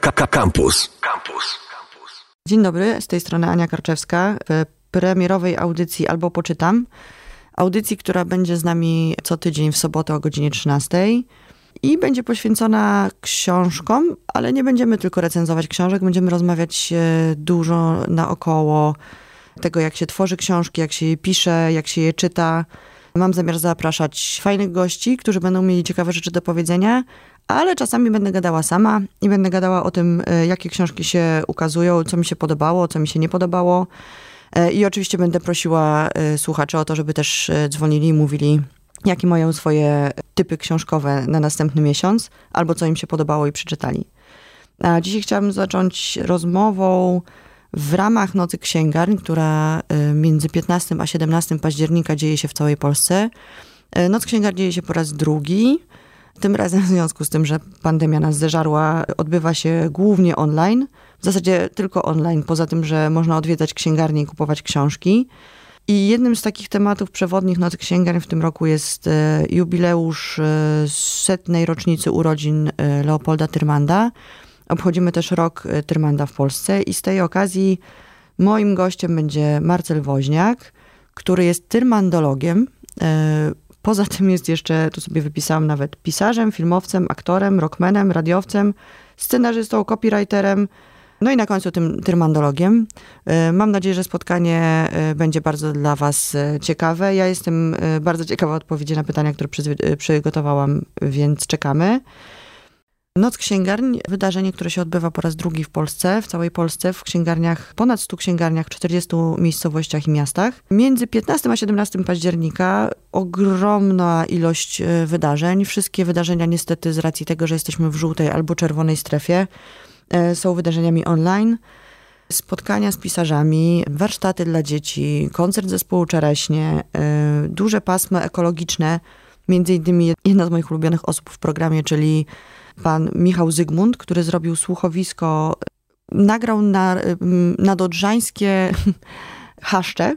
Campus. Campus. Dzień dobry, z tej strony Ania Karczewska w premierowej audycji Albo Poczytam. Audycji, która będzie z nami co tydzień w sobotę o godzinie 13 i będzie poświęcona książkom, ale nie będziemy tylko recenzować książek, będziemy rozmawiać e, dużo naokoło tego, jak się tworzy książki, jak się je pisze, jak się je czyta. Mam zamiar zapraszać fajnych gości, którzy będą mieli ciekawe rzeczy do powiedzenia, ale czasami będę gadała sama i będę gadała o tym, e, jakie książki się ukazują, co mi się podobało, co mi się nie podobało. E, I oczywiście będę prosiła e, słuchaczy o to, żeby też dzwonili i mówili, jakie mają swoje typy książkowe na następny miesiąc, albo co im się podobało i przeczytali. A dzisiaj chciałabym zacząć rozmową w ramach Nocy Księgarni, która między 15 a 17 października dzieje się w całej Polsce. Noc Księgarni dzieje się po raz drugi. Tym razem w związku z tym, że pandemia nas zeżarła, odbywa się głównie online. W zasadzie tylko online, poza tym, że można odwiedzać księgarnie i kupować książki. I jednym z takich tematów przewodnich Nocy Księgarni w tym roku jest e, jubileusz e, setnej rocznicy urodzin e, Leopolda Tyrmanda. Obchodzimy też rok Tyrmanda w Polsce i z tej okazji moim gościem będzie Marcel Woźniak, który jest tyrmandologiem. Poza tym jest jeszcze, tu sobie wypisałam nawet pisarzem, filmowcem, aktorem, rockmanem, radiowcem, scenarzystą, copywriterem, no i na końcu tym tyrmandologiem. E, mam nadzieję, że spotkanie e, będzie bardzo dla Was e, ciekawe. Ja jestem bardzo ciekawa odpowiedzi na pytania, które przygotowałam, więc czekamy. Noc księgarni, wydarzenie, które się odbywa po raz drugi w Polsce, w całej Polsce, w księgarniach, ponad 100 księgarniach w 40 miejscowościach i miastach. Między 15 a 17 października ogromna ilość e, wydarzeń. Wszystkie wydarzenia niestety z racji tego, że jesteśmy w żółtej albo czerwonej strefie, e, są wydarzeniami online. Spotkania z pisarzami, warsztaty dla dzieci, koncert zespołu Czereśnie, e, duże pasmo ekologiczne, między innymi jedna z moich ulubionych osób w programie, czyli pan Michał Zygmunt, który zrobił słuchowisko, nagrał na, na dodrzańskie haszcze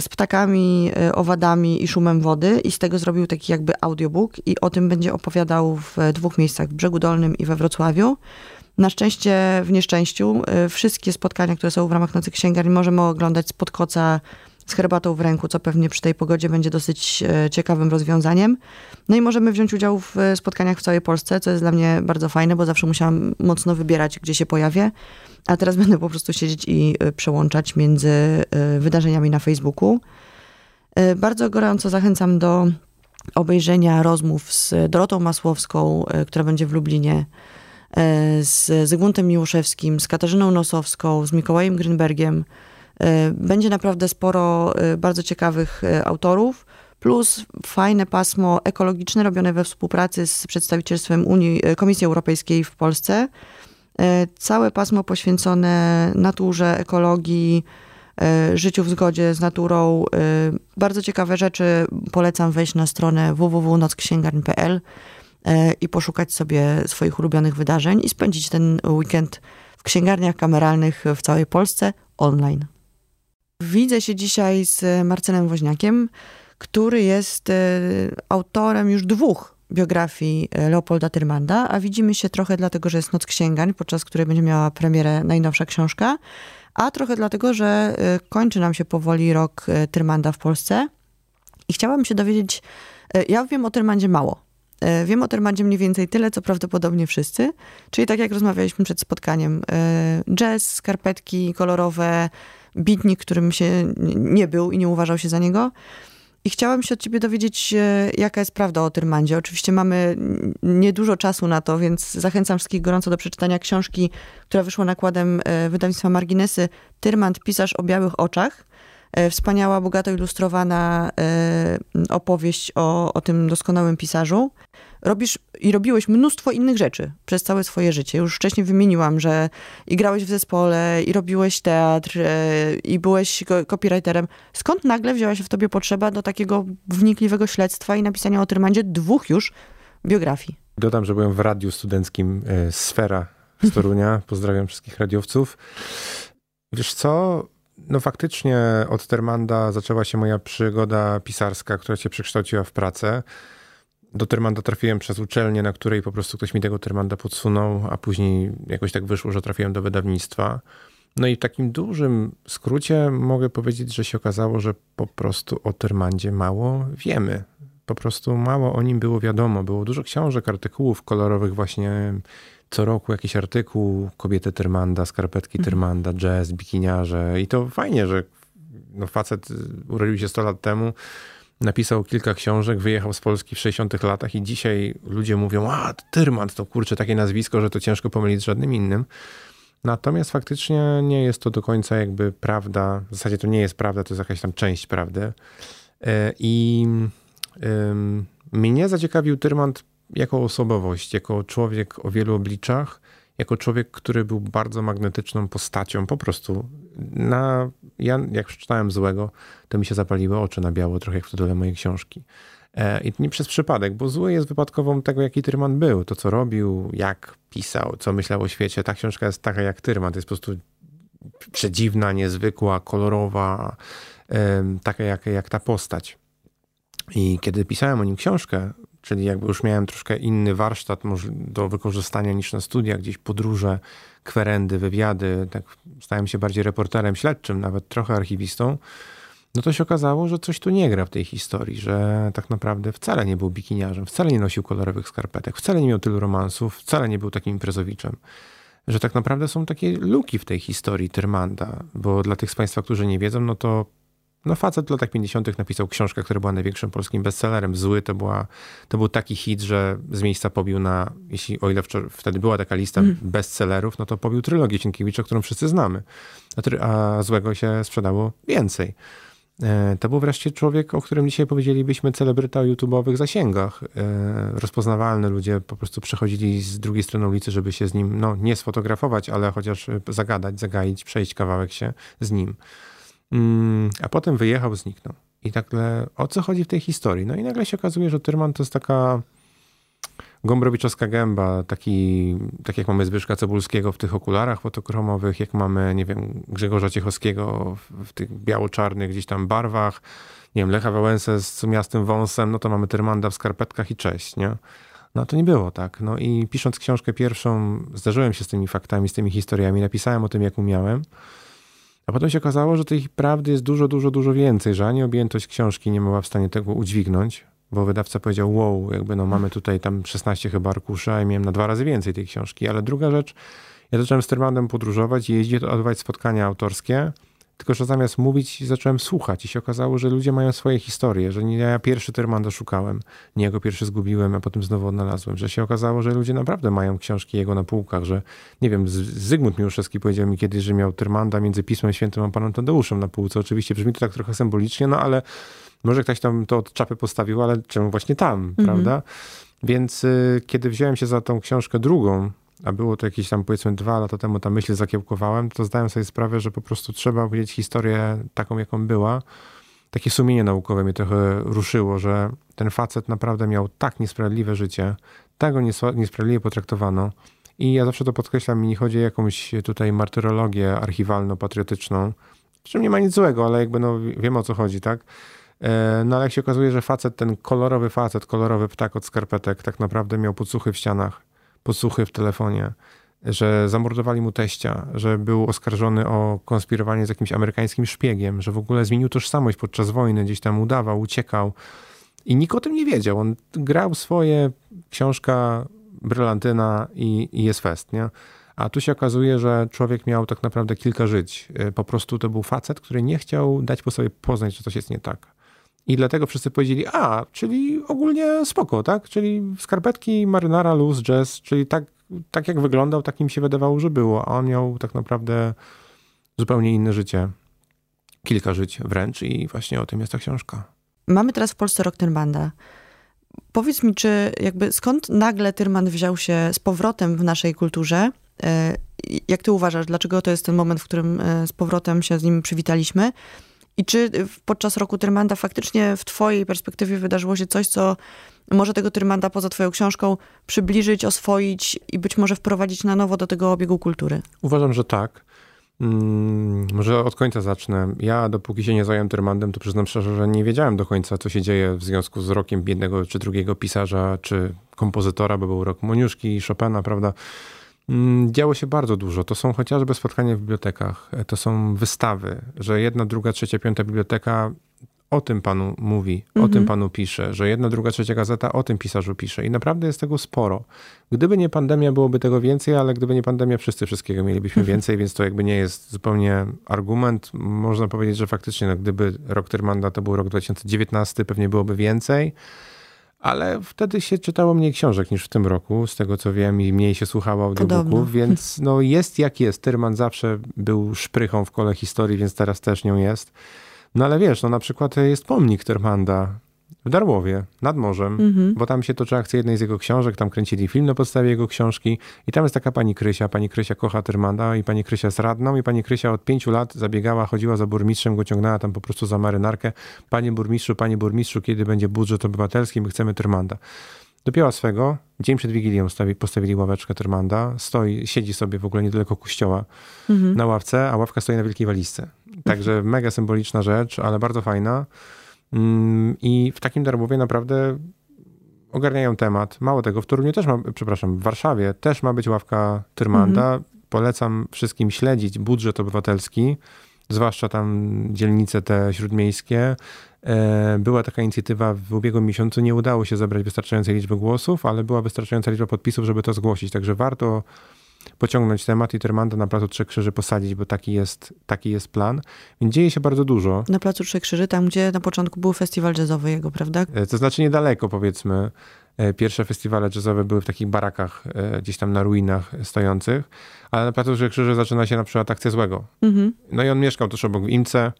z ptakami, owadami i szumem wody i z tego zrobił taki jakby audiobook i o tym będzie opowiadał w dwóch miejscach, w Brzegu Dolnym i we Wrocławiu. Na szczęście w nieszczęściu y, wszystkie spotkania, które są w ramach Nocy Księgarni możemy oglądać spod koca z herbatą w ręku, co pewnie przy tej pogodzie będzie dosyć e, ciekawym rozwiązaniem. No i możemy wziąć udział w e, spotkaniach w całej Polsce, co jest dla mnie bardzo fajne, bo zawsze musiałam mocno wybierać, gdzie się pojawię. A teraz będę po prostu siedzieć i e, przełączać między wydarzeniami na Facebooku. Bardzo gorąco zachęcam do obejrzenia rozmów z Dorotą Masłowską, która będzie w Lublinie, z Zygmuntem Miłoszewskim, z Katarzyną Nosowską, z Mikołajem Grünbergiem. E, będzie naprawdę sporo e, bardzo ciekawych e, autorów, plus fajne pasmo ekologiczne robione we współpracy z przedstawicielstwem Unii, Komisji Europejskiej w Polsce. Całe pasmo poświęcone naturze, ekologii, życiu w zgodzie z naturą. Bardzo ciekawe rzeczy. Polecam wejść na stronę www.nocksięgarni.pl i poszukać sobie swoich ulubionych wydarzeń i spędzić ten weekend w księgarniach kameralnych w całej Polsce online. Widzę się dzisiaj z Marcelem Woźniakiem, który jest e, autorem już dwóch biografii e, Leopolda Tyrmanda, a widzimy się trochę dlatego, że jest Noc Księgań, podczas której będzie miała premierę najnowsza książka, a trochę dlatego, że e, kończy nam się powoli rok Tyrmanda w Polsce. I chciałabym się dowiedzieć, ja wiem o Tyrmandzie mało. Wiem o Tyrmandzie mniej więcej tyle, co prawdopodobnie wszyscy, czyli tak jak rozmawialiśmy przed spotkaniem, jazz, skarpetki kolorowe, bitnik, którym się nie był i nie uważał się za niego. I chciałam się od ciebie dowiedzieć, e, jaka jest prawda o Tyrmandzie. Oczywiście mamy niedużo czasu na to, więc zachęcam wszystkich gorąco do przeczytania książki, która wyszła nakładem e, wydawnictwa Marginesy. Tyrmand, pisarz o białych oczach. E, wspaniała, bogato ilustrowana opowieść o, o tym doskonałym pisarzu robisz i robiłeś mnóstwo innych rzeczy przez całe swoje życie. Już wcześniej wymieniłam, że i grałeś w zespole, i robiłeś teatr, e, i byłeś copywriterem. Skąd nagle wzięła się w tobie potrzeba do takiego wnikliwego śledztwa i napisania o Tyrmandzie dwóch już biografii? Dodam, że byłem w radiu studenckim e, Sfera z Torunia. Pozdrawiam wszystkich radiowców. Wiesz co? No faktycznie od Termanda zaczęła się moja przygoda pisarska, która się przekształciła w pracę. do Tyrmanda trafiłem przez uczelnię, na której po prostu ktoś mi tego Tyrmanda podsunął, a później jakoś tak wyszło, że trafiłem do wydawnictwa. No i w takim dużym skrócie mogę powiedzieć, że się okazało, że po prostu o Tyrmandzie mało wiemy. Po prostu mało o nim było wiadomo. Było dużo książek, artykułów kolorowych właśnie co roku jakiś artykuł, kobiety Tyrmanda, skarpetki mhm. Tyrmanda, jazz, bikiniarze i to fajnie, że no facet urodził się 100 lat temu, napisał kilka książek, wyjechał z Polski w 60 latach i dzisiaj ludzie mówią, a Tyrmand to kurczę takie nazwisko, że to ciężko pomylić z żadnym innym. Natomiast faktycznie nie jest to do końca jakby prawda, w zasadzie to nie jest prawda, to jest jakaś tam część prawdy. E, I mnie zaciekawił Tyrmand jako osobowość, jako człowiek o wielu obliczach, jako człowiek, który był bardzo magnetyczną postacią, po prostu. Na, ja jak przeczytałem Złego, to mi się zapaliły oczy na biało, trochę jak w tytule mojej książki. E, I nie przez przypadek, bo Zły jest wypadkową tego, jaki Tyrman był. To, co robił, jak pisał, co myślał o świecie. Ta książka jest taka jak Tyrman. To jest po prostu przedziwna, niezwykła, kolorowa, taka jak, jak ta postać. I kiedy pisałem o nim książkę, czyli jakby już miałem troszkę inny warsztat do wykorzystania niż na studiach, gdzieś podróże, kwerendy, wywiady, tak stałem się bardziej reporterem śledczym, nawet trochę archiwistą, no to się okazało, że coś tu nie gra w tej historii, że tak naprawdę wcale nie był bikiniarzem, wcale nie nosił kolorowych skarpetek, wcale nie miał tylu romansów, wcale nie był takim imprezowiczem. Że tak naprawdę są takie luki w tej historii Tyrmanda, bo dla tych z Państwa, którzy nie wiedzą, no to no facet w latach 50. napisał książkę, która była największym polskim bestsellerem. Zły to, była, to był taki hit, że z miejsca pobił na, jeśli o ile wtedy była taka lista mm. bestsellerów, no to pobił trylogię Sienkiewicza, którą wszyscy znamy. A, a złego się sprzedało więcej. E, to był wreszcie człowiek, o którym dzisiaj powiedzielibyśmy celebryta o YouTube'owych zasięgach. E, rozpoznawalny ludzie po prostu przechodzili z drugiej strony ulicy, żeby się z nim, no nie sfotografować, ale chociaż zagadać, zagaić, przejść kawałek się z nim. Mm, a potem wyjechał, zniknął. I nagle, o co chodzi w tej historii? No i nagle się okazuje, że Tyrman to jest taka gombrowiczowska gęba, taki, tak jak mamy Zbyszka Cebulskiego w tych okularach fotochromowych, jak mamy, nie wiem, Grzegorza Ciechowskiego w, w tych biało-czarnych gdzieś tam barwach, nie wiem, Lecha Wałęsę z cumiastym wąsem, no to mamy Tyrmanda w skarpetkach i cześć, nie? No to nie było tak. No i pisząc książkę pierwszą, zdarzyłem się z tymi faktami, z tymi historiami, napisałem o tym, jak umiałem. A potem się okazało, że tej prawdy jest dużo, dużo, dużo więcej, że ani objętość książki nie była w stanie tego udźwignąć, bo wydawca powiedział, wow, jakby no mamy tutaj tam 16 chyba arkuszy, a ja miałem na dwa razy więcej tej książki. Ale druga rzecz, ja zacząłem z Tyrmandem podróżować i jeździć, odbywać spotkania autorskie, tylko, że zamiast mówić, zacząłem słuchać i się okazało, że ludzie mają swoje historie, że nie ja pierwszy Tyrmanda szukałem, nie jego pierwszy zgubiłem, a potem znowu odnalazłem, że się okazało, że ludzie naprawdę mają książki jego na półkach, że nie wiem, Zygmunt Miłuszewski powiedział mi kiedyś, że miał Tyrmanda między Pismem Świętym a Panem Tadeuszem na półce. Oczywiście brzmi to tak trochę symbolicznie, no ale może ktoś tam to od czapy postawił, ale czemu właśnie tam, mhm. prawda? Więc y, kiedy wziąłem się za tą książkę drugą, a było to jakieś tam powiedzmy dwa lata temu, ta myśl zakiełkowałem, to zdałem sobie sprawę, że po prostu trzeba opowiedzieć historię taką, jaką była. Takie sumienie naukowe mnie trochę ruszyło, że ten facet naprawdę miał tak niesprawiedliwe życie, tak go niesprawiedliwie potraktowano. I ja zawsze to podkreślam, mi nie chodzi o jakąś tutaj martyrologię archiwalno-patriotyczną, czym nie ma nic złego, ale jakby no wiem o co chodzi, tak? E, no ale jak się okazuje, że facet, ten kolorowy facet, kolorowy ptak od skarpetek tak naprawdę miał podsłuchy w ścianach podsłuchy w telefonie, że zamordowali mu teścia, że był oskarżony o konspirowanie z jakimś amerykańskim szpiegiem, że w ogóle zmienił tożsamość podczas wojny, gdzieś tam udawał, uciekał. I nikt o tym nie wiedział. On grał swoje, książka, brylantyna i, i jest fest, nie? A tu się okazuje, że człowiek miał tak naprawdę kilka żyć. E, po prostu to był facet, który nie chciał dać po sobie poznać, że coś jest nie tak. I dlatego wszyscy powiedzieli, a, czyli ogólnie spoko, tak? Czyli skarpetki, marynara, luz, jazz, czyli tak, tak jak wyglądał, tak im się wydawało, że było. A on miał tak naprawdę zupełnie inne życie. Kilka żyć wręcz i właśnie o tym jest ta książka. Mamy teraz w Polsce rok Tyrmanda. Powiedz mi, czy jakby skąd nagle Tyrman wziął się z powrotem w naszej kulturze? E, jak ty uważasz, dlaczego to jest ten moment, w którym e, z powrotem się z nim przywitaliśmy? I czy podczas roku Tyrmanda faktycznie w twojej perspektywie wydarzyło się coś, co może tego Tyrmanda poza twoją książką przybliżyć, oswoić i być może wprowadzić na nowo do tego obiegu kultury? Uważam, że tak. Mm, może od końca zacznę. Ja dopóki się nie zająłem Tyrmandem, to przyznam szczerze, że nie wiedziałem do końca, co się dzieje w związku z rokiem jednego czy drugiego pisarza, czy kompozytora, bo był rok Moniuszki, Chopina, prawda? Mm, działo się bardzo dużo. To są chociażby spotkania w bibliotekach, to są wystawy, że jedna, druga, trzecia, piąta biblioteka o tym panu mówi, o tym mhm. panu pisze, że jedna, druga, trzecia gazeta o tym pisarzu pisze. I naprawdę jest tego sporo. Gdyby nie pandemia, byłoby tego więcej, ale gdyby nie pandemia, wszyscy wszystkiego mielibyśmy mhm. więcej, więc to jakby nie jest zupełnie argument. Można powiedzieć, że faktycznie, no, gdyby rok Tyrmanda to był rok 2019, pewnie byłoby więcej. Ale wtedy się czytało mniej książek niż w tym roku, z tego co wiem, i mniej się słuchało audiobooków, więc no jest jak jest. Tyrman zawsze był szprychą w kole historii, więc teraz też nią jest. No ale wiesz, no na przykład jest pomnik Termanda w Darłowie, nad morzem, mhm. bo tam się toczy akcja jednej z jego książek, tam kręcili film na podstawie jego książki i tam jest taka pani Krysia, pani Krysia kocha Termanda i pani Krysia jest radną i pani Krysia od pięciu lat zabiegała, chodziła za burmistrzem, go ciągnęła tam po prostu za marynarkę. Panie burmistrzu, panie burmistrzu, kiedy będzie budżet obywatelski, my chcemy Termanda. Dopięła swego, dzień przed Wigilią stawi, postawili ławeczkę Termanda, stoi, siedzi sobie w ogóle niedaleko kościoła mhm. na ławce, a ławka stoi na wielkiej walizce. Także mega symboliczna rzecz, ale bardzo fajna. Mm, I w takim Darbowie naprawdę ogarniają temat. Mało tego, w Toruniu też ma, przepraszam, w Warszawie też ma być ławka Tyrmanda. Mhm. Polecam wszystkim śledzić budżet obywatelski, zwłaszcza tam dzielnice te śródmiejskie. E, była taka inicjatywa w ubiegłym miesiącu, nie udało się zebrać wystarczającej liczby głosów, ale była wystarczająca liczba podpisów, żeby to zgłosić. Także warto pociągnąć temat i Termanda na Placu Trzech Krzyży posadzić, bo taki jest, taki jest plan. Więc dzieje się bardzo dużo. Na Placu Trzech Krzyży, tam gdzie na początku był festiwal jazzowy jego, prawda? E, to znaczy niedaleko powiedzmy. E, pierwsze festiwale jazzowe były w takich barakach e, gdzieś tam na ruinach stojących, ale na Placu Trzech Krzyży zaczyna się na przykład akcja złego. Mhm. No i on mieszkał tuż obok w Imce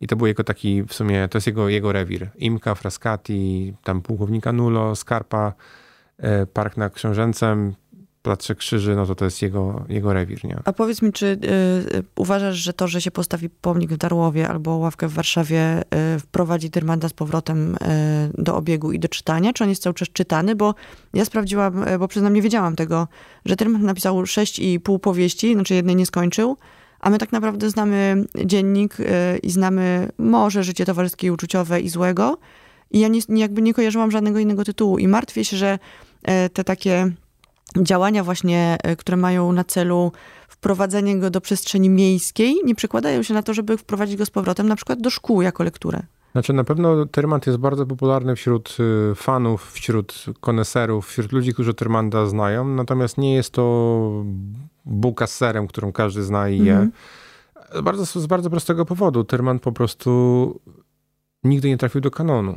i to był jego taki w sumie, to jest jego, jego rewir. Imka, Frascati, tam pułkownika Nulo, Skarpa, Park na Książęcem, Plac Krzyży, no to to jest jego, jego rewir, nie? A powiedz mi, czy y, uważasz, że to, że się postawi pomnik w Darłowie albo ławkę w Warszawie y, wprowadzi Dyrmanda z powrotem y, do obiegu i do czytania? Czy on jest cały czas czytany? Bo ja sprawdziłam, bo przyznam, nie wiedziałam tego, że Dyrmand napisał sześć i pół powieści, znaczy jednej nie skończył, a my tak naprawdę znamy dziennik i znamy może życie towarzyskie i uczuciowe i złego i ja nie, jakby nie kojarzyłam żadnego innego tytułu i martwię się, że te takie działania właśnie, e, które mają na celu wprowadzenie go do przestrzeni miejskiej, nie przekładają się na to, żeby wprowadzić go z powrotem na przykład do szkół jako lekturę. Znaczy na pewno Tyrmand jest bardzo popularny wśród y, fanów, wśród koneserów, wśród ludzi, którzy Tyrmanda znają, natomiast nie jest to bułka z serem, którą każdy zna i je. Mm -hmm. Bardzo, z bardzo prostego powodu. Tyrmand po prostu nigdy nie trafił do kanonu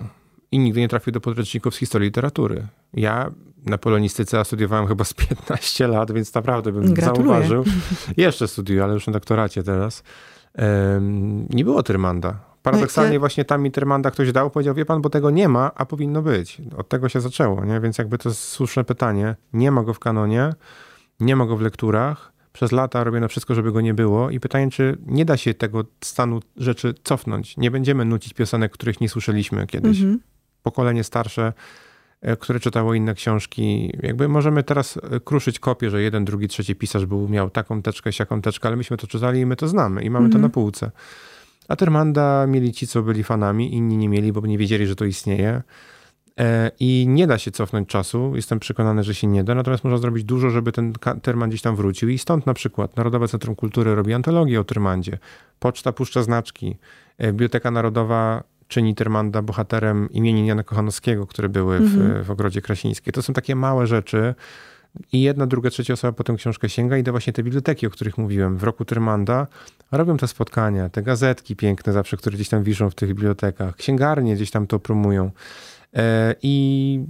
i nigdy nie trafił do podręczników z historii literatury. Ja na polonistyce studiowałem chyba z 15 lat, więc naprawdę bym Gratuluję. zauważył. Jeszcze studiuję, ale już na doktoracie teraz. Um, nie było Tyrmanda. Paradoksalnie właśnie tam mi Tyrmanda ktoś dał, powiedział, wie pan, bo tego nie ma, a powinno być. Od tego się zaczęło, nie? Więc jakby to jest słuszne pytanie. Nie ma go w kanonie, nie ma go w lekturach. Przez lata robiono wszystko, żeby go nie było i pytanie, czy nie da się tego stanu rzeczy cofnąć. Nie będziemy nucić piosenek, których nie słyszeliśmy kiedyś. Mhm. Pokolenie starsze które czytało inne książki. Jakby możemy teraz e, kruszyć kopię, że jeden, drugi, trzeci pisarz był, miał taką teczkę, siaką teczkę, ale myśmy to czytali i my to znamy i mamy to mhm. na półce. A Termanda mieli ci, co byli fanami, inni nie mieli, bo nie wiedzieli, że to istnieje. E, I nie da się cofnąć czasu. Jestem przekonany, że się nie da. Natomiast można zrobić dużo, żeby ten Terman gdzieś tam wrócił. I stąd na przykład Narodowe Centrum Kultury robi antologię o Termandzie. Poczta puszcza znaczki. Biblioteka Narodowa czyni Termanda bohaterem imienin Jana Kochanowskiego, które były w, mhm. w Ogrodzie Krasińskiej. To są takie małe rzeczy, i jedna, druga, trzecia osoba po tę książkę sięga i da właśnie te biblioteki, o których mówiłem, w roku Tyrmanda, robią te spotkania, te gazetki piękne zawsze, które gdzieś tam wiszą w tych bibliotekach, księgarnie gdzieś tam to promują. E, I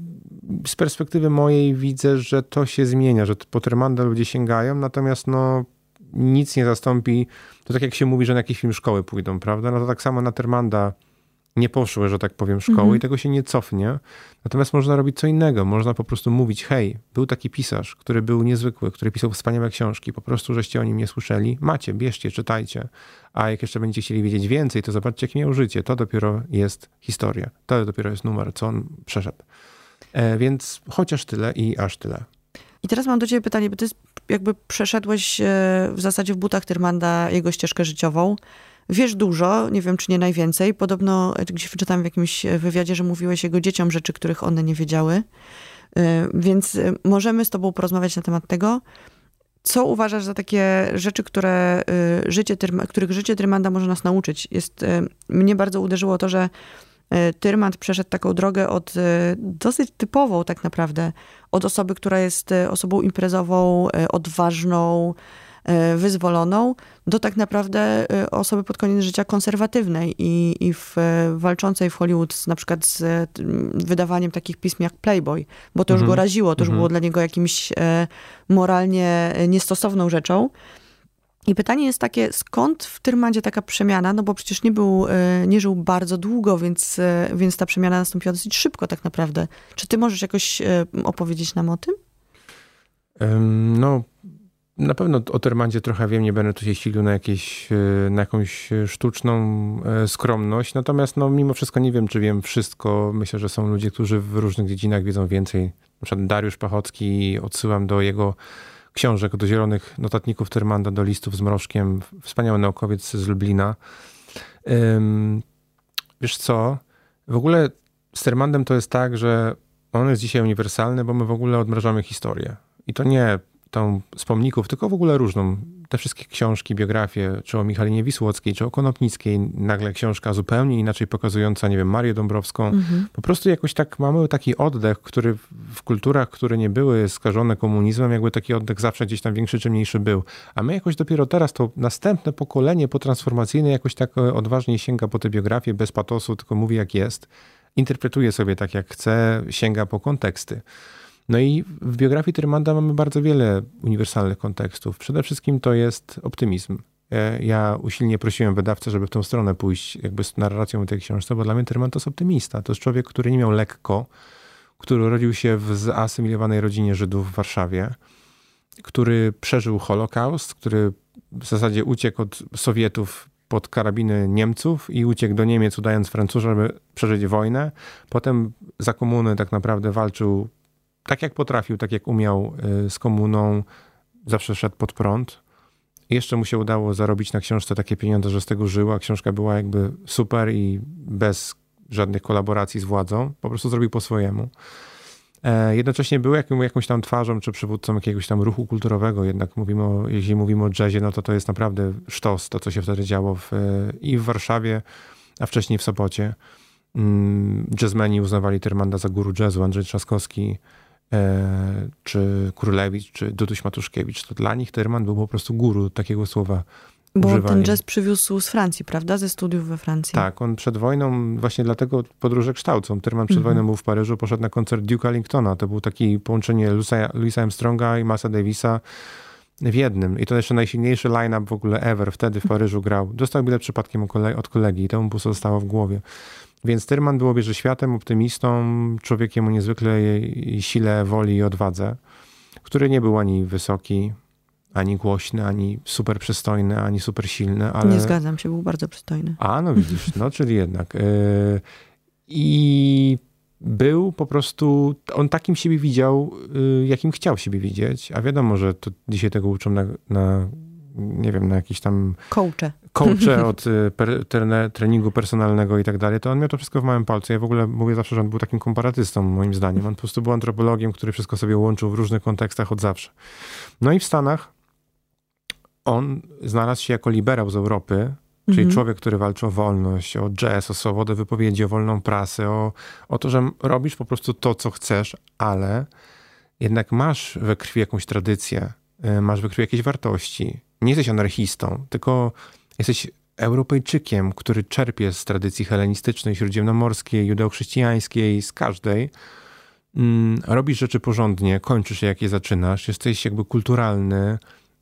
z perspektywy mojej widzę, że to się zmienia, że po Tyrmanda ludzie sięgają, natomiast no nic nie zastąpi, to tak jak się mówi, że na jakiś film szkoły pójdą, prawda? No to tak samo na Tyrmanda nie poszły, że tak powiem, szkoły mhm. i tego się nie cofnie. Natomiast można robić co innego. Można po prostu mówić, hej, był taki pisarz, który był niezwykły, który pisał wspaniałe książki, po prostu żeście o nim nie słyszeli. Macie, bierzcie, czytajcie. A jak jeszcze będziecie chcieli wiedzieć więcej, to zobaczcie, jakie miał życie. To dopiero jest historia. To dopiero jest numer, co on przeszedł. E, więc chociaż tyle i aż tyle. I teraz mam do ciebie pytanie, bo ty jakby przeszedłeś e, w zasadzie w butach Tyrmanda jego ścieżkę życiową. Wiesz dużo, nie wiem czy nie najwięcej. Podobno e, gdzieś wyczytałam w jakimś wywiadzie, że mówiłeś jego dzieciom rzeczy, których one nie wiedziały. E, więc możemy z tobą porozmawiać na temat tego. Co uważasz za takie rzeczy, które życie, których życie Tyrmanda może nas nauczyć? Jest, mnie bardzo uderzyło to, że E, Tyrmand przeszedł taką drogę od e, dosyć typową tak naprawdę, od osoby, która jest e, osobą imprezową, odważną, wyzwoloną, do tak naprawdę osoby pod koniec życia konserwatywnej i, i w, walczącej w Hollywood z, na przykład z wydawaniem takich pism jak Playboy, bo to już mhm. go raziło, to już mhm. było dla niego jakimś moralnie niestosowną rzeczą. I pytanie jest takie, skąd w Tyrmandzie taka przemiana? No bo przecież nie był, e, nie żył bardzo długo, więc, e, więc ta przemiana nastąpiła dosyć szybko tak naprawdę. Czy ty możesz jakoś e, opowiedzieć nam o tym? No, na pewno o Tyrmandzie trochę wiem, nie będę tu się silił na, jakieś, na jakąś sztuczną skromność, natomiast no, mimo wszystko nie wiem, czy wiem wszystko. Myślę, że są ludzie, którzy w różnych dziedzinach wiedzą więcej. Na przykład Dariusz Pachocki, odsyłam do jego książek, do zielonych notatników Tyrmanda, do listów z mrożkiem. Wspaniały naukowiec z Lublina. Wiesz co? W ogóle z Tyrmandem to jest tak, że on jest dzisiaj uniwersalny, bo my w ogóle odmrażamy historię. I to nie tą z pomników, tylko w ogóle różną. Te wszystkie książki, biografie, czy o Michalinie Wisłockiej, czy o Konopnickiej, nagle książka zupełnie inaczej pokazująca, nie wiem, Marię Dąbrowską. Mhm. Po prostu jakoś tak mamy taki oddech, który w kulturach, które nie były skażone komunizmem, jakby taki oddech zawsze gdzieś tam większy czy mniejszy był. A my jakoś dopiero teraz, to następne pokolenie potransformacyjne jakoś tak e, odważniej sięga po te biografie, bez patosu, tylko mówi jak jest. Interpretuje sobie tak jak chce, sięga po konteksty. No i w biografii Tyrmanda mamy bardzo wiele uniwersalnych kontekstów. Przede wszystkim to jest optymizm. E, ja usilnie prosiłem wydawcę, żeby w tą stronę pójść jakby z narracją tej książki, bo dla mnie Tyrmand to jest optymista. To jest człowiek, który nie miał lekko, który urodził się w zasymilowanej rodzinie Żydów w Warszawie, który przeżył Holokaust, który w zasadzie uciekł od Sowietów pod karabiny Niemców i uciekł do Niemiec, udając Francuzów, żeby przeżyć wojnę. Potem za komuny tak naprawdę walczył tak jak potrafił, tak jak umiał y, z komuną, zawsze szedł pod prąd. Jeszcze mu się udało zarobić na książce takie pieniądze, że z tego żył, a książka była jakby super i bez żadnych kolaboracji z władzą. Po prostu zrobił po swojemu. E, jednocześnie był jakim, jakąś tam twarzą czy przywódcą jakiegoś tam ruchu kulturowego. Jednak mówimy o, jeśli mówimy o jazzie, no to to jest naprawdę sztos, to co się wtedy działo w, i w Warszawie, a wcześniej w Sopocie. Mm, jazzmeni uznawali Tyrmanda za guru jazzu. Andrzej Trzaskowski E, czy Królewicz, czy Duduś Matuszkiewicz, to dla nich Terman był po prostu guru takiego słowa. Bo ten jazz przywiózł z Francji, prawda? Ze studiów we Francji. Tak, on przed wojną, właśnie dlatego podróże kształcą. Terman przed mhm. wojną był w Paryżu, poszedł na koncert Duke'a Ellingtona. To był taki połączenie Louisa Armstronga i Masa Davisa w jednym. I to jeszcze najsilniejszy line-up w ogóle ever wtedy w Paryżu grał. Dostał bilet przypadkiem od kolegi i to mu po prostu zostało w głowie. Więc Tyrman był obieży światem, optymistą, człowiekiem o niezwykłej sile woli i odwadze, który nie był ani wysoki, ani głośny, ani super przystojny, ani super silny, ale... Nie zgadzam się, był bardzo przystojny. A, no widzisz, no czyli jednak. E, I był po prostu, on takim siebie widział, e, jakim chciał siebie widzieć, a wiadomo, że to dzisiaj tego uczą na, na nie wiem, na jakiś tam... Coache. Coache od y, per, treningu personalnego i tak dalej, to on miał to wszystko w małym palcu. Ja w ogóle mówię zawsze, że on był takim komparatystą, moim zdaniem. On po prostu był antropologiem, który wszystko sobie łączył w różnych kontekstach od zawsze. No i w Stanach on znalazł się jako liberał z Europy, czyli mhm. człowiek, który walczy o wolność, o jazz, o swobodę wypowiedzi, o wolną prasę, o, o to, że robisz po prostu to, co chcesz, ale jednak masz we krwi jakąś tradycję, y, masz we krwi jakieś wartości, nie jesteś anarchistą, tylko jesteś Europejczykiem, który czerpie z tradycji helenistycznej, śródziemnomorskiej, judeochrześcijańskiej, z każdej. Mm, robisz rzeczy porządnie, kończysz je, jak je zaczynasz, jesteś jakby kulturalny,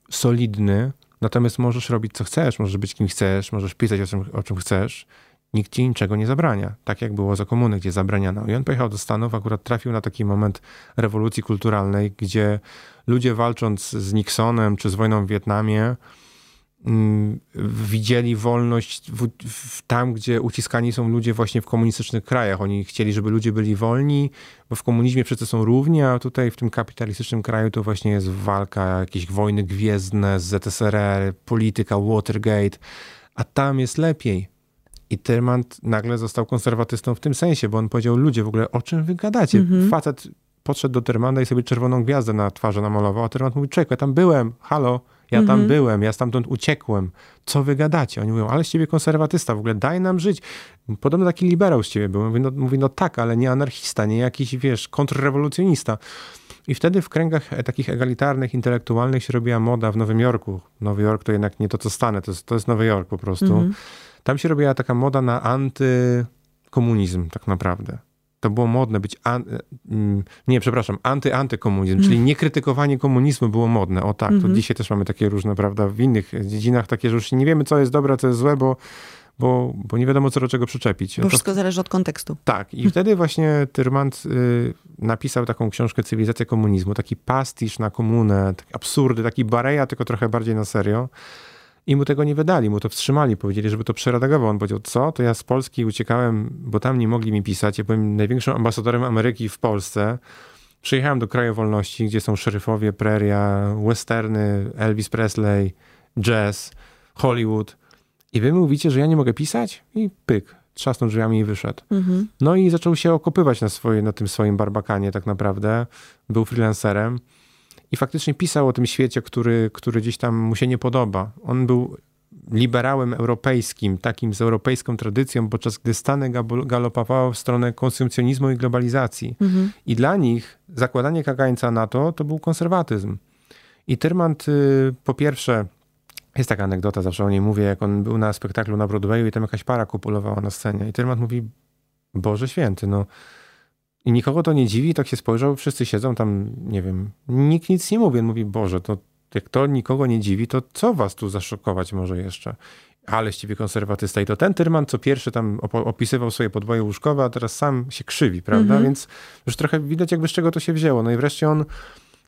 solidny, natomiast możesz robić, co chcesz, możesz być kim chcesz, możesz pisać o czym, o czym chcesz. Nikt ci niczego nie zabrania. Tak jak było za komuny, gdzie zabraniano. I on pojechał do Stanów, akurat trafił na taki moment rewolucji kulturalnej, gdzie ludzie walcząc z Nixonem czy z wojną w Wietnamie, widzieli wolność w, w, tam, gdzie uciskani są ludzie właśnie w komunistycznych krajach. Oni chcieli, żeby ludzie byli wolni, bo w komunizmie wszyscy są równi, a tutaj w tym kapitalistycznym kraju to właśnie jest walka, jakieś wojny gwiezdne z ZSRR, polityka, Watergate, a tam jest lepiej. I Tyrmand nagle został konserwatystą w tym sensie, bo on powiedział, ludzie w ogóle, o czym wy gadacie? Mhm. Facet podszedł do Tyrmanda i sobie czerwoną gwiazdę na twarzy namalował, a Tyrmand mówi, czekaj, ja tam byłem, halo, ja tam mhm. byłem, ja stamtąd uciekłem. Co wy gadacie? Oni mówią, ale z ciebie konserwatysta, w ogóle daj nam żyć. Podobno taki liberał z ciebie był. Mówi no, mówi, no tak, ale nie anarchista, nie jakiś, wiesz, kontrrewolucjonista. I wtedy w kręgach takich egalitarnych, intelektualnych się robiła moda w Nowym Jorku. Nowy Jork to jednak nie to, co Stany, to jest, to jest Nowy Jork po prostu. Mhm. Tam się robiła taka moda na antykomunizm tak naprawdę. To było modne być, an, mm, nie, przepraszam, anty-antykomunizm, czyli mhm. niekrytykowanie komunizmu było modne. O tak, to mhm. dzisiaj też mamy takie różne, prawda, w innych dziedzinach takie, że już nie wiemy, co jest dobre, co jest złe, bo bo, bo nie wiadomo, co do czego przyczepić. Bo to, wszystko zależy od kontekstu. Tak. I wtedy właśnie Tyrmand y, napisał taką książkę Cywilizacja komunizmu, taki pastisz na komunę, taki absurdy, taki bareja, tylko trochę bardziej na serio. I mu tego nie wydali, mu to wstrzymali, powiedzieli, żeby to przeredagował. On powiedział, co? To ja z Polski uciekałem, bo tam nie mogli mi pisać. Ja byłem największym ambasadorem Ameryki w Polsce. Przyjechałem do kraju wolności, gdzie są szeryfowie, preria, westerny, Elvis Presley, jazz, Hollywood. I wy mówicie, że ja nie mogę pisać? I pyk, trzasnął drzwiami i wyszedł. Mhm. No i zaczął się okopywać na, swoje, na tym swoim barbakanie tak naprawdę. Był freelancerem. I faktycznie pisał o tym świecie, który, który gdzieś tam mu się nie podoba. On był liberałem europejskim, takim z europejską tradycją, podczas gdy Stany galopowały w stronę konsumpcjonizmu i globalizacji. Mhm. I dla nich zakładanie kagańca na to, to był konserwatyzm. I Tyrmand y, po pierwsze, jest taka anegdota, zawsze o niej mówię, jak on był na spektaklu na Broadwayu i tam jakaś para kopulowała na scenie. I Tyrmand mówi, Boże święty, no i nikogo to nie dziwi, tak się spojrzał, wszyscy siedzą tam, nie wiem, nikt nic nie mówi. On mówi, Boże, to jak to nikogo nie dziwi, to co was tu zaszokować może jeszcze? Ale konserwatysta. I to ten Tyrman, co pierwszy tam opisywał swoje podwoje łóżkowe, a teraz sam się krzywi, prawda? Mm -hmm. Więc już trochę widać jakby z czego to się wzięło. No i wreszcie on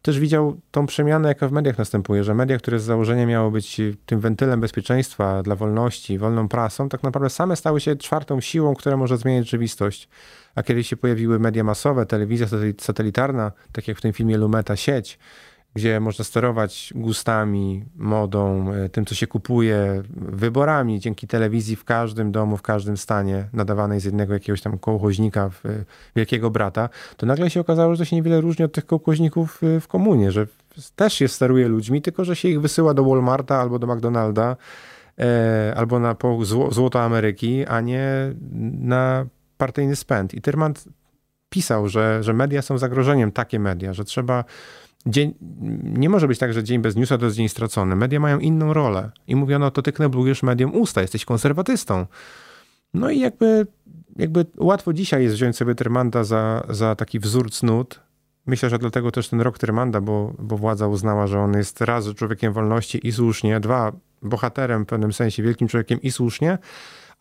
też widział tą przemianę, jaka w mediach następuje, że media, które z założenia miało być tym wentylem bezpieczeństwa dla wolności, wolną prasą, tak naprawdę same stały się czwartą siłą, która może zmieniać rzeczywistość. A kiedy się pojawiły media masowe, telewizja satelitarna, tak jak w tym filmie Lumeta, sieć, gdzie można sterować gustami, modą, e, tym, co się kupuje, wyborami dzięki telewizji w każdym domu, w każdym stanie, nadawanej z jednego jakiegoś tam kołchoźnika e, wielkiego brata, to nagle się okazało, że to się niewiele różni od tych kołchoźników w komunie, że też się steruje ludźmi, tylko że się ich wysyła do Walmarta albo do McDonalda, e, albo na złoto Ameryki, a nie na partyjny spęd. I Tyrmand pisał, że, że media są zagrożeniem, takie media, że trzeba Dzień, nie może być tak, że dzień bez newsa to jest dzień stracony. Media mają inną rolę. I mówiono, to ty kneblujesz medium usta, jesteś konserwatystą. No i jakby, jakby łatwo dzisiaj jest wziąć sobie Tyrmanda za, za taki wzór cnót. Myślę, że dlatego też ten rok Tyrmanda, bo, bo władza uznała, że on jest raz człowiekiem wolności i słusznie, dwa bohaterem w pewnym sensie, wielkim człowiekiem i słusznie,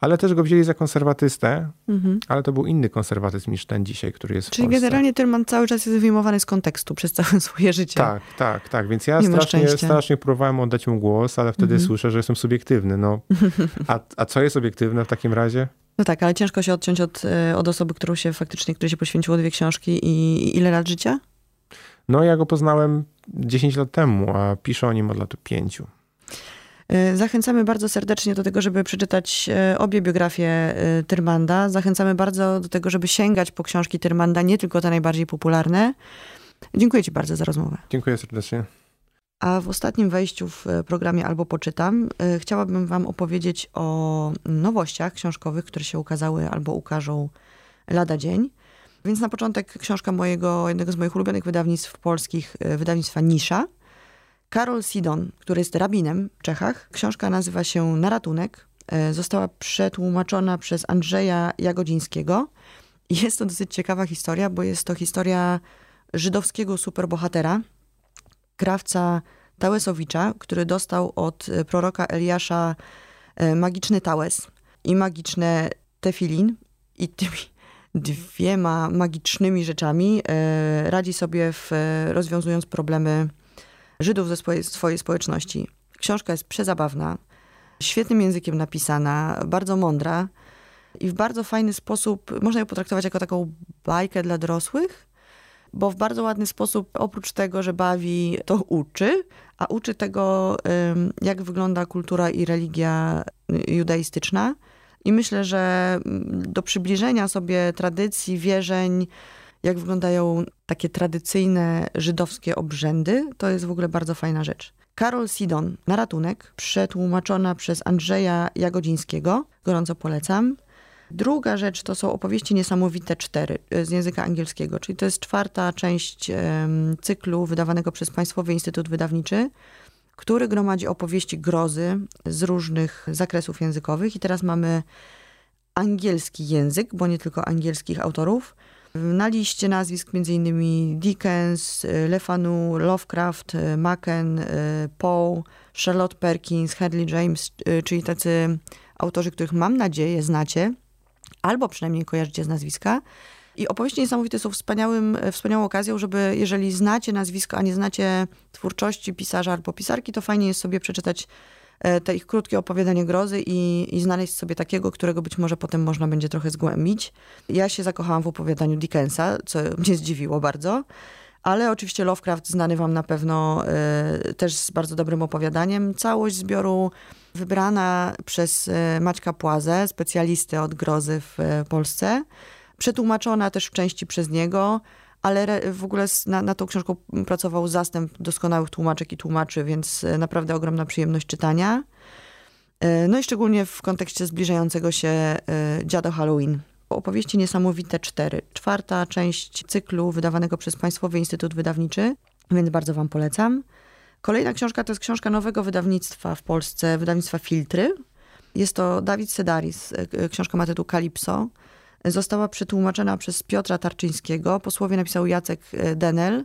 ale też go wzięli za konserwatystę, mhm. ale to był inny konserwatyzm niż ten dzisiaj, który jest Czyli w Polsce. generalnie Tylman cały czas jest wyjmowany z kontekstu przez całe swoje życie. Tak, tak, tak. Więc ja strasznie, strasznie próbowałem oddać mu głos, ale wtedy mhm. słyszę, że jestem subiektywny. No, a, a co jest obiektywne w takim razie? No tak, ale ciężko się odciąć od, e, od osoby, którą się faktycznie, której się poświęciło dwie książki i, i ile lat życia? No ja go poznałem 10 lat temu, a piszę o nim od lat 5. Y, zachęcamy bardzo serdecznie do tego, żeby przeczytać y, obie biografie y, Tyrmanda. Zachęcamy bardzo do tego, żeby sięgać po książki Tyrmanda, nie tylko te najbardziej popularne. Dziękuję Ci bardzo za rozmowę. Dziękuję serdecznie. A w ostatnim wejściu w programie Albo Poczytam chciałabym Wam opowiedzieć o nowościach książkowych, które się ukazały albo ukażą lada dzień. Więc na początek książka mojego, jednego z moich ulubionych wydawnictw polskich, wydawnictwa Nisza. Karol Sidon, który jest rabinem w Czechach. Książka nazywa się Na ratunek. E, została przetłumaczona przez Andrzeja Jagodzińskiego. Jest to dosyć ciekawa historia, bo jest to historia żydowskiego superbohatera, krawca Tałesowicza, który dostał od proroka Eliasza e, magiczny tałes i magiczne tefilin i tymi dwiema magicznymi rzeczami e, radzi sobie w, rozwiązując problemy Żydów ze swojej, swojej społeczności. Książka jest przezabawna, świetnym językiem napisana, bardzo mądra i w bardzo fajny sposób można ją potraktować jako taką bajkę dla dorosłych, bo w bardzo ładny sposób, oprócz tego, że bawi, to uczy, a uczy tego, jak wygląda kultura i religia judaistyczna. I myślę, że do przybliżenia sobie tradycji, wierzeń, jak wyglądają takie tradycyjne żydowskie obrzędy, to jest w ogóle bardzo fajna rzecz. Karol Sidon na ratunek, przetłumaczona przez Andrzeja Jagodzińskiego. Gorąco polecam. Druga rzecz to są opowieści niesamowite cztery e, z języka angielskiego, czyli to jest czwarta część cyklu wydawanego przez Państwowy Instytut Wydawniczy, który gromadzi opowieści grozy z różnych zakresów językowych. I teraz mamy angielski język, bo nie tylko angielskich autorów. Na liście nazwisk m.in. Dickens, Le Fanu, Lovecraft, Machen, Poe, Charlotte Perkins, Hadley James, czyli tacy autorzy, których mam nadzieję znacie albo przynajmniej kojarzycie z nazwiska. I opowieści niesamowite są wspaniałym, wspaniałą okazją, żeby jeżeli znacie nazwisko, a nie znacie twórczości pisarza albo pisarki, to fajnie jest sobie przeczytać te ich krótkie opowiadanie grozy i, i znaleźć sobie takiego, którego być może potem można będzie trochę zgłębić. Ja się zakochałam w opowiadaniu Dickensa, co mnie zdziwiło bardzo. Ale oczywiście Lovecraft znany wam na pewno y, też z bardzo dobrym opowiadaniem. Całość zbioru wybrana przez y, Maćka Płazę, specjalisty od grozy w y, Polsce. Przetłumaczona też w części przez niego, ale w ogóle na, na tą książką pracował zastęp doskonałych tłumaczek i tłumaczy, więc naprawdę ogromna przyjemność czytania. No i szczególnie w kontekście zbliżającego się dziado Halloween opowieści niesamowite cztery. Czwarta część cyklu wydawanego przez Państwowy Instytut Wydawniczy, więc bardzo Wam polecam. Kolejna książka to jest książka nowego wydawnictwa w Polsce, wydawnictwa Filtry. Jest to Dawid Sedaris, e, książka ma tytuł Kalipso. Została przetłumaczona przez Piotra Tarczyńskiego, posłowie napisał Jacek e, Denel.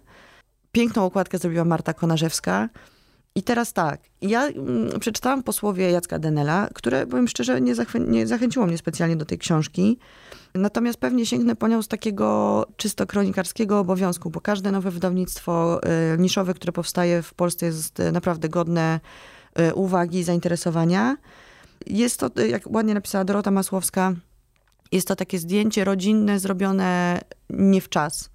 Piękną okładkę zrobiła Marta Konarzewska. I teraz tak, ja mm, przeczytałam posłowie Jacka Denela, które, powiem szczerze, nie, nie zachęciło mnie specjalnie do tej książki. Natomiast pewnie sięgnę po nią z takiego czysto kronikarskiego obowiązku, bo każde nowe wydawnictwo y, niszowe, które powstaje w Polsce jest y, naprawdę godne y, uwagi i zainteresowania. Jest to, jak ładnie napisała Dorota Masłowska, jest to takie zdjęcie rodzinne zrobione nie w czas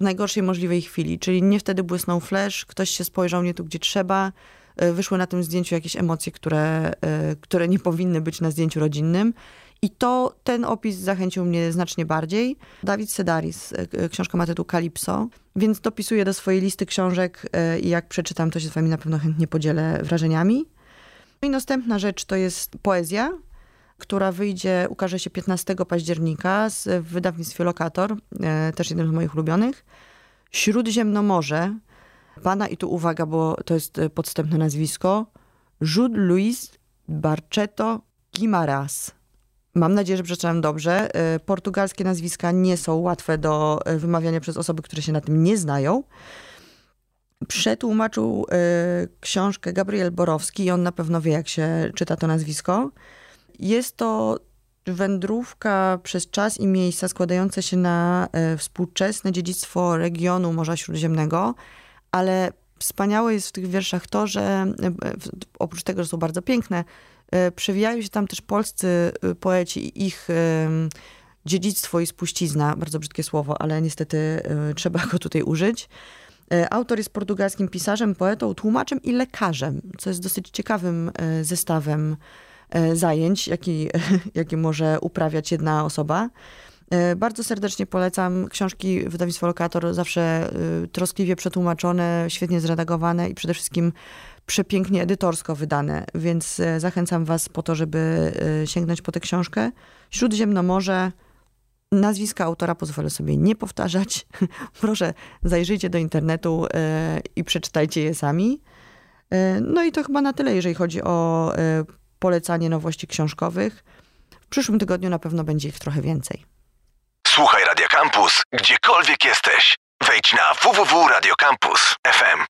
w najgorszej możliwej chwili, czyli nie wtedy błysnął flash, ktoś się spojrzał nie tu, gdzie trzeba, e, wyszły na tym zdjęciu jakieś emocje, które, e, które nie powinny być na zdjęciu rodzinnym. I to, ten opis zachęcił mnie znacznie bardziej. Dawid Sedaris, e, książka ma tytuł Kalipso, więc dopisuję do swojej listy książek i jak przeczytam, to się z wami na pewno chętnie podzielę wrażeniami. No I następna rzecz to jest poezja która wyjdzie, ukaże się 15 października z, wydawnictwie Lokator, e, też jeden z moich ulubionych. Śródziemnomorze, pana i tu uwaga, bo to jest e, podstępne nazwisko, Jude Luis Barchetto Guimaras. Mam nadzieję, że przeczytałem dobrze. E, portugalskie nazwiska nie są łatwe do wymawiania przez osoby, które się na tym nie znają. Przetłumaczył książkę Gabriel Borowski i on na pewno wie, jak się czyta to nazwisko. Jest to wędrówka przez czas i miejsca składające się na e, współczesne dziedzictwo regionu Morza Śródziemnego, ale wspaniałe jest w tych wierszach to, że e, oprócz tego, że są bardzo piękne, e, przewijają się tam też polscy poeci i ich dziedzictwo i spuścizna, bardzo brzydkie słowo, ale niestety trzeba go tutaj użyć. Autor jest portugalskim pisarzem, poetą, tłumaczem i lekarzem, co jest dosyć ciekawym zestawem zajęć, jaki, jaki może uprawiać jedna osoba. E, bardzo serdecznie polecam książki wydawnictwa Lokator, zawsze e, troskliwie przetłumaczone, świetnie zredagowane i przede wszystkim przepięknie edytorsko wydane, więc zachęcam was po to, żeby sięgnąć po tę książkę. Śródziemnomorze, nazwiska autora pozwolę sobie nie powtarzać. Proszę zajrzyjcie do internetu i przeczytajcie je sami. No i to chyba na tyle, jeżeli chodzi o polecanie nowości książkowych. W przyszłym tygodniu na pewno będzie ich trochę więcej. Słuchaj Radio Campus, gdziekolwiek jesteś. Wejdź na www.radiocampus.fm.